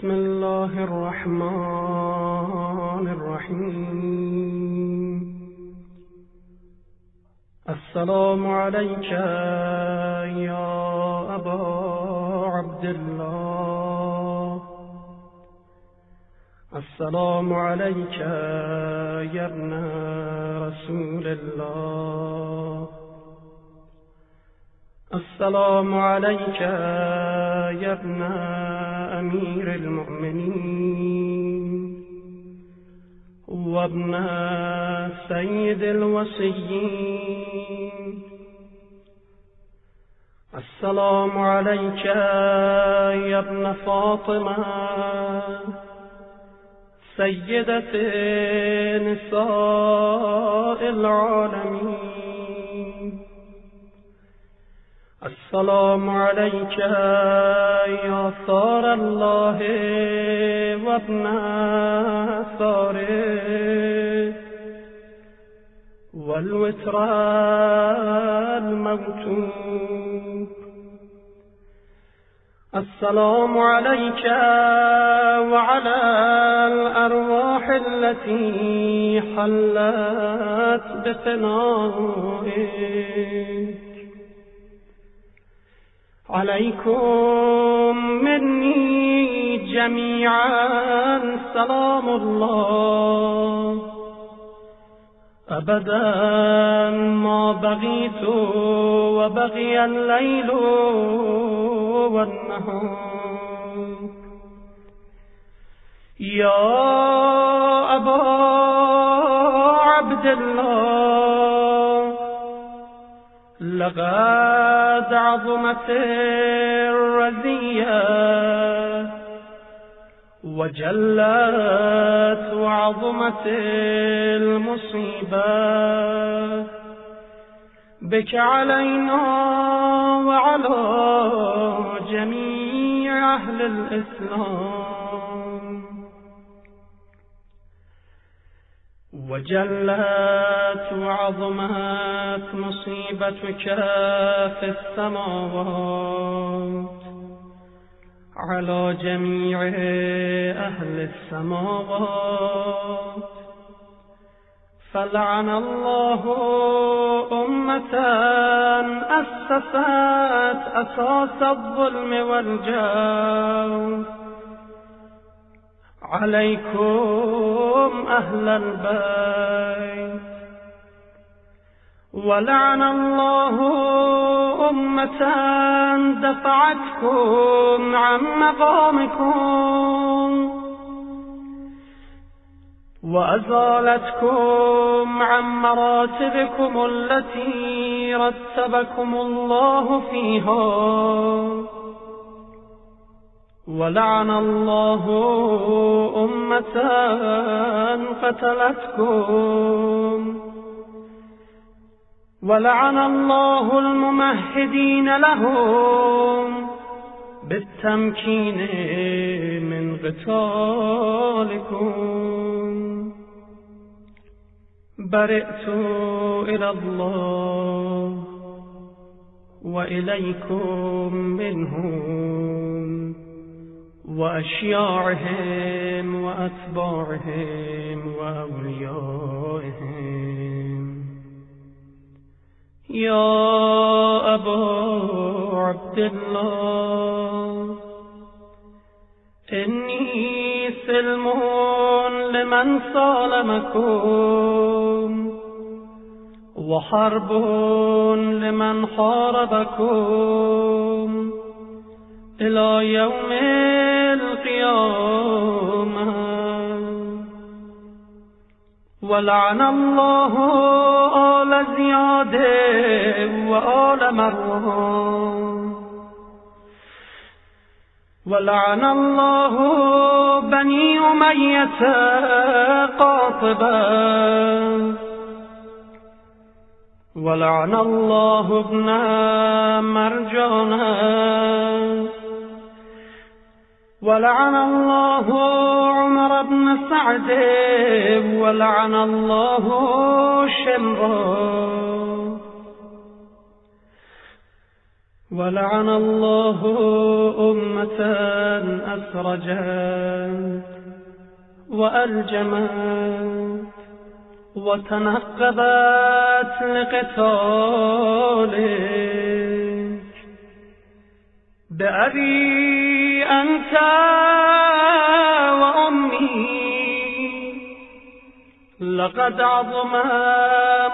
بسم الله الرحمن الرحيم. السلام عليك يا أبا عبد الله. السلام عليك يا ابن رسول الله. السلام عليك يا ابن المؤمنين. وابن سيد الوصيين. السلام عليك يا ابن فاطمة. سيدة نساء العالمين. السلام عليك يا ثار الله وابن ثاره والوتر الموتوب السلام عليك وعلى الأرواح التي حلت بفنائك عليكم مني جميعا سلام الله. أبدا ما بغيت وبغي الليل والنهار. يا أبا عبد الله لقد عظمت الرزية وجلت وعظمت المصيبة. بك علينا وعلى جميع أهل الإسلام. وجلت وعظمت مصيبتك في السماوات على جميع أهل السماوات فلعن الله أمة أسست أساس الظلم والجور عليكم أهل البيت. ولعن الله أمة دفعتكم عن مقامكم. وأزالتكم عن مراتبكم التي رتبكم الله فيها. ولعن الله أمة قتلتكم. ولعن الله الممهدين لهم بالتمكين من قتالكم. برئت إلى الله وإليكم منهم وأشياعهم وأتباعهم وأوليائهم. يا أبا عبد الله إني سلم لمن صالمكم وحرب لمن حاربكم إلى يوم القيامة. ولعن الله آل زياد وآل مروان. ولعن الله بني أمية قاطبا ولعن الله ابن مرجانا ولعن الله عمر بن سعد ولعن الله شمرا ولعن الله أمة أسرجت وألجمت وتنقبت لقتالك بأبي أنت وأمي. لقد عظم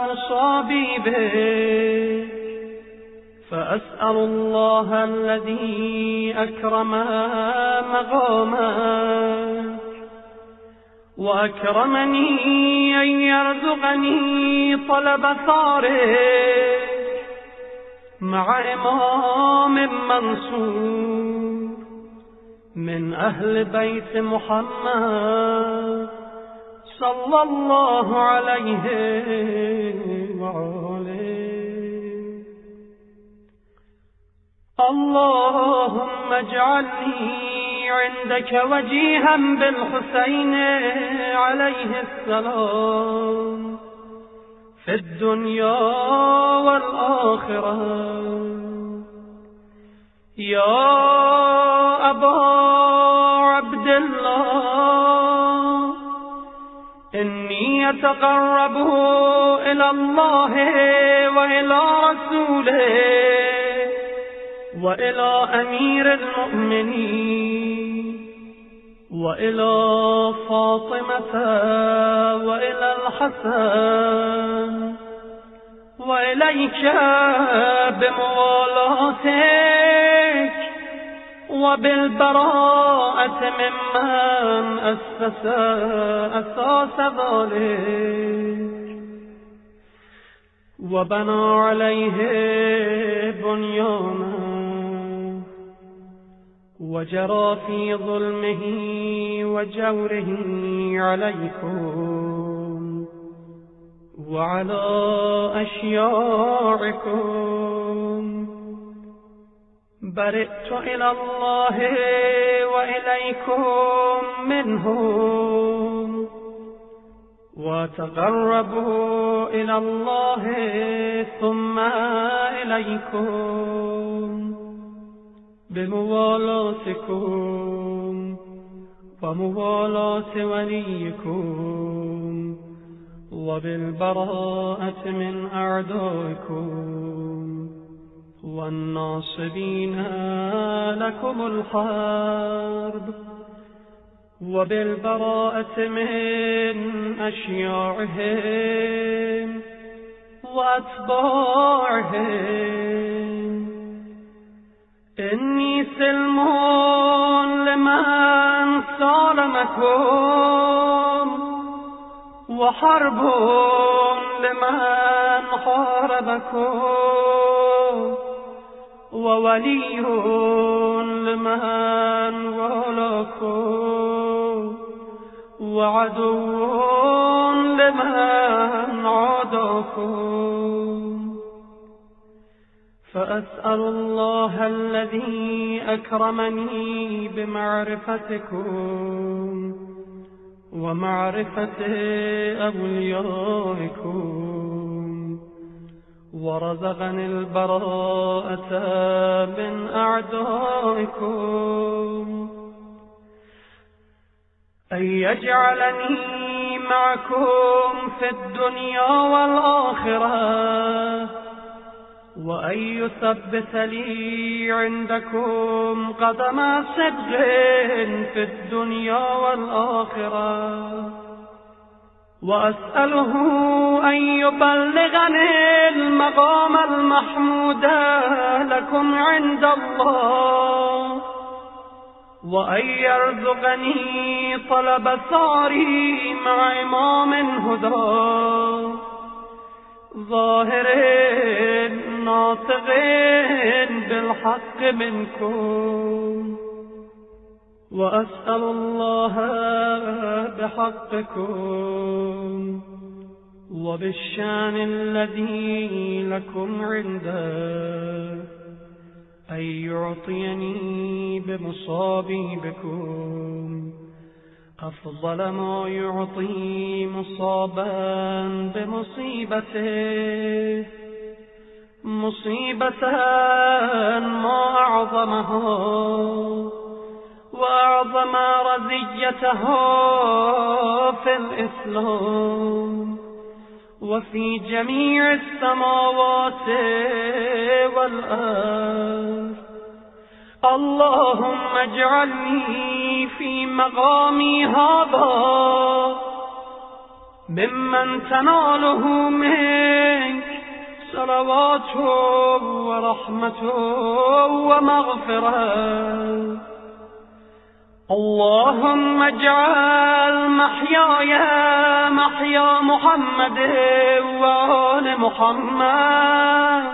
مصابي فأسأل الله الذي أكرم مقامك. وأكرمني أن يرزقني طلب ثارك. مع إمام منصور. من أهل بيت محمد صلى الله عليه وآله. اللهم اجعلني عندك وجيها بالحسين عليه السلام في الدنيا والآخرة. يا أبا عبد الله إني أتقرب إلى الله وإلى رسوله وإلى أمير المؤمنين وإلى فاطمة وإلى الحسن وإليك بموالاتك وبالبراءة ممن أسس أساس ذلك. وبنى عليه بنيانا. وجرى في ظلمه وجوره عليكم. وعلى أشياعكم. برئت إلى الله وإليكم منهم وتقربوا إلى الله ثم إليكم بموالاتكم وموالاة وليكم وبالبراءة من أعدائكم. والناصبين لكم الحرب وبالبراءة من أشياعهم وأتباعهم. إني سلم لمن سالمكم وحرب لمن حاربكم. وولي لمن ولكم وعدو لمن عادكم فأسأل الله الذي أكرمني بمعرفتكم ومعرفة أوليائكم. ورزقني البراءة من أعدائكم. أن يجعلني معكم في الدنيا والآخرة وأن يثبت لي عندكم قدم صدق في الدنيا والآخرة. وأسأله أن يبلغني المقام المحمود لكم عند الله وأن يرزقني طلب ثاري مع إمام هدى. ظاهر ناطقين بالحق منكم. وأسأل الله بحقكم وبالشان الذي لكم عنده أن يعطيني بمصابيبكم. أفضل ما يعطي مصابا بمصيبته مصيبة ما أعظمها مرزيته في الإسلام. وفي جميع السماوات والأرض. اللهم اجعلني في مقامي هذا. ممن تناله منك صلوات ورحمة ومغفرة اللهم اجعل محياي محيا محمد وآل محمد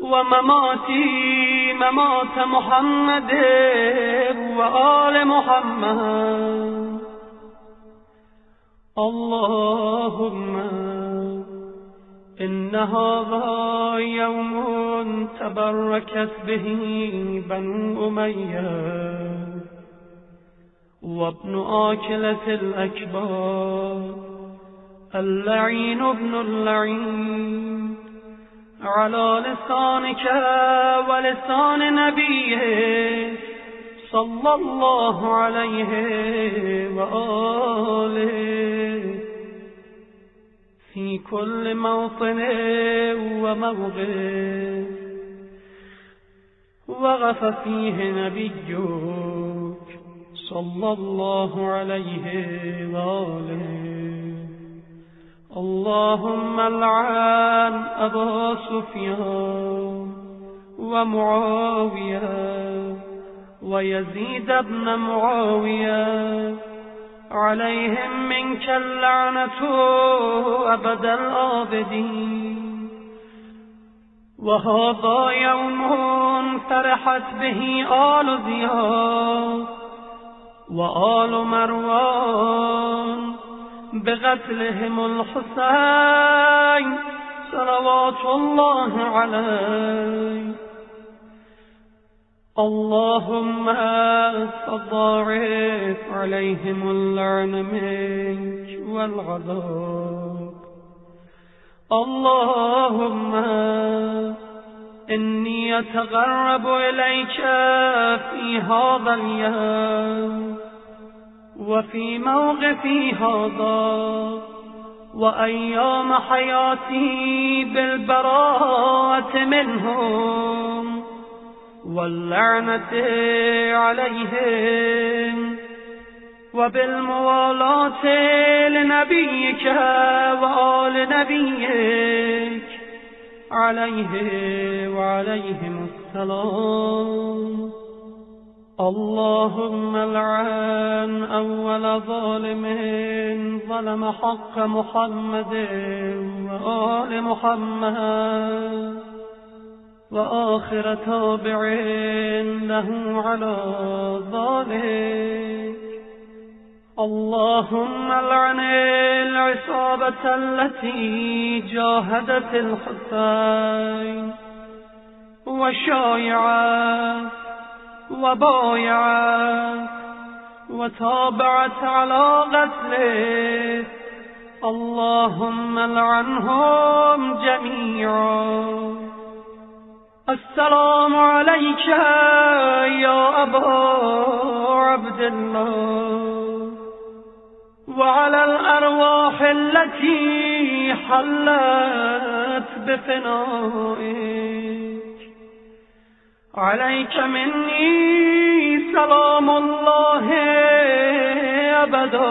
ومماتي ممات محمد وآل محمد. اللهم إن هذا يوم تبركت به بنو أمية. وابن آكلة الأكبار اللعين ابن اللعين. على لسانك ولسان نبيه صلى الله عليه وآله. في كل موطن وموضع. وغف فيه نبيك. صلى الله عليه وآله. اللهم العن أبا سفيان ومعاوية ويزيد بن معاوية. عليهم منك اللعنة أبد الآبدين. وهذا يوم فرحت به آل زياد. وآل مروان بقتلهم الحسين صلوات الله عليه. اللهم فضاعف عليهم اللعن منك والغضب اللهم إني أتغرب إليك في هذا اليوم. وفي موقفي هذا وأيام حياتي بالبراءة منهم واللعنة عليهم وبالموالاة لنبيك وآل نبيك عليه وعليهم السلام. اللهم العن أول ظالم ظلم حق محمد وآل محمد وآخر تابع له على ذلك. اللهم لعن العصابة التي جاهدت الحسين وشايعت وبايعت وتابعت على قتله اللهم لعنهم جميعا. السلام عليك يا أبا عبد الله. وعلى الأرواح التي حلت بفنائك. عليك مني سلام الله أبدا.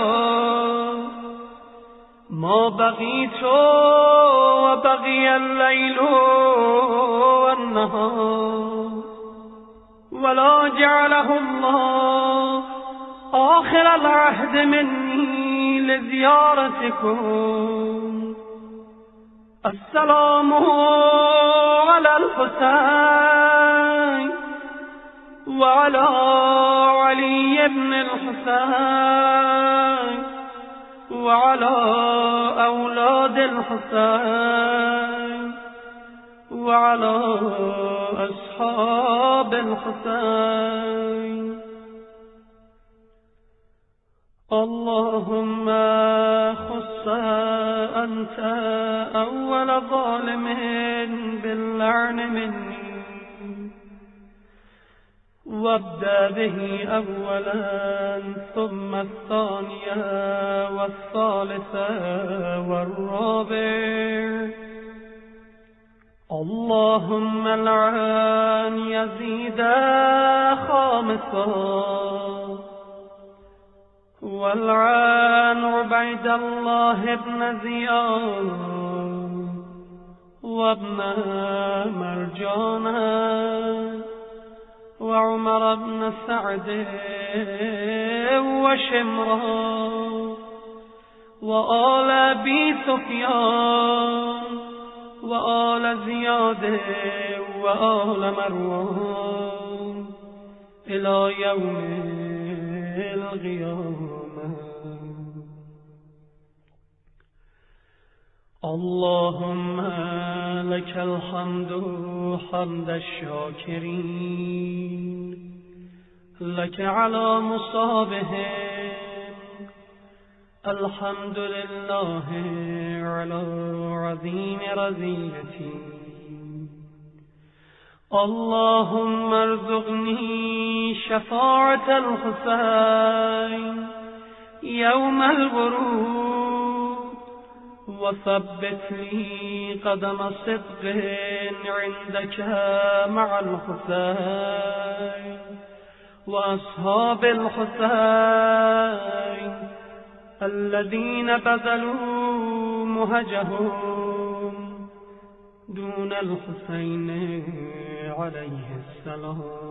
ما بغيت وبغي الليل والنهار. ولا جعله الله آخر العهد مني لزيارتكم. السلام على الحسين. وعلى علي بن الحسين وعلى أولاد الحسين وعلى أصحاب الحسين. اللهم خص أنت أول ظالم باللعن مني. وابدأ به أولا ثم الثانية والثالثة والرابع. اللهم العن يزيد خامسا والعن عبيد الله بن زياد وابن مرجانا. وعمر بن سعد وشمرا وآل أبي سفيان وآل زياد وآل مروان إلى يوم القيامة. اللهم لك الحمد حمد الشاكرين لك على مصابهم الحمد لله على عظيم رزيتي اللهم ارزقني شفاعة الحسين يوم الورود وثبت لي قدم صدق عندك مع الحسين وأصحاب الحسين الذين بذلوا مهجهم دون الحسين عليه السلام.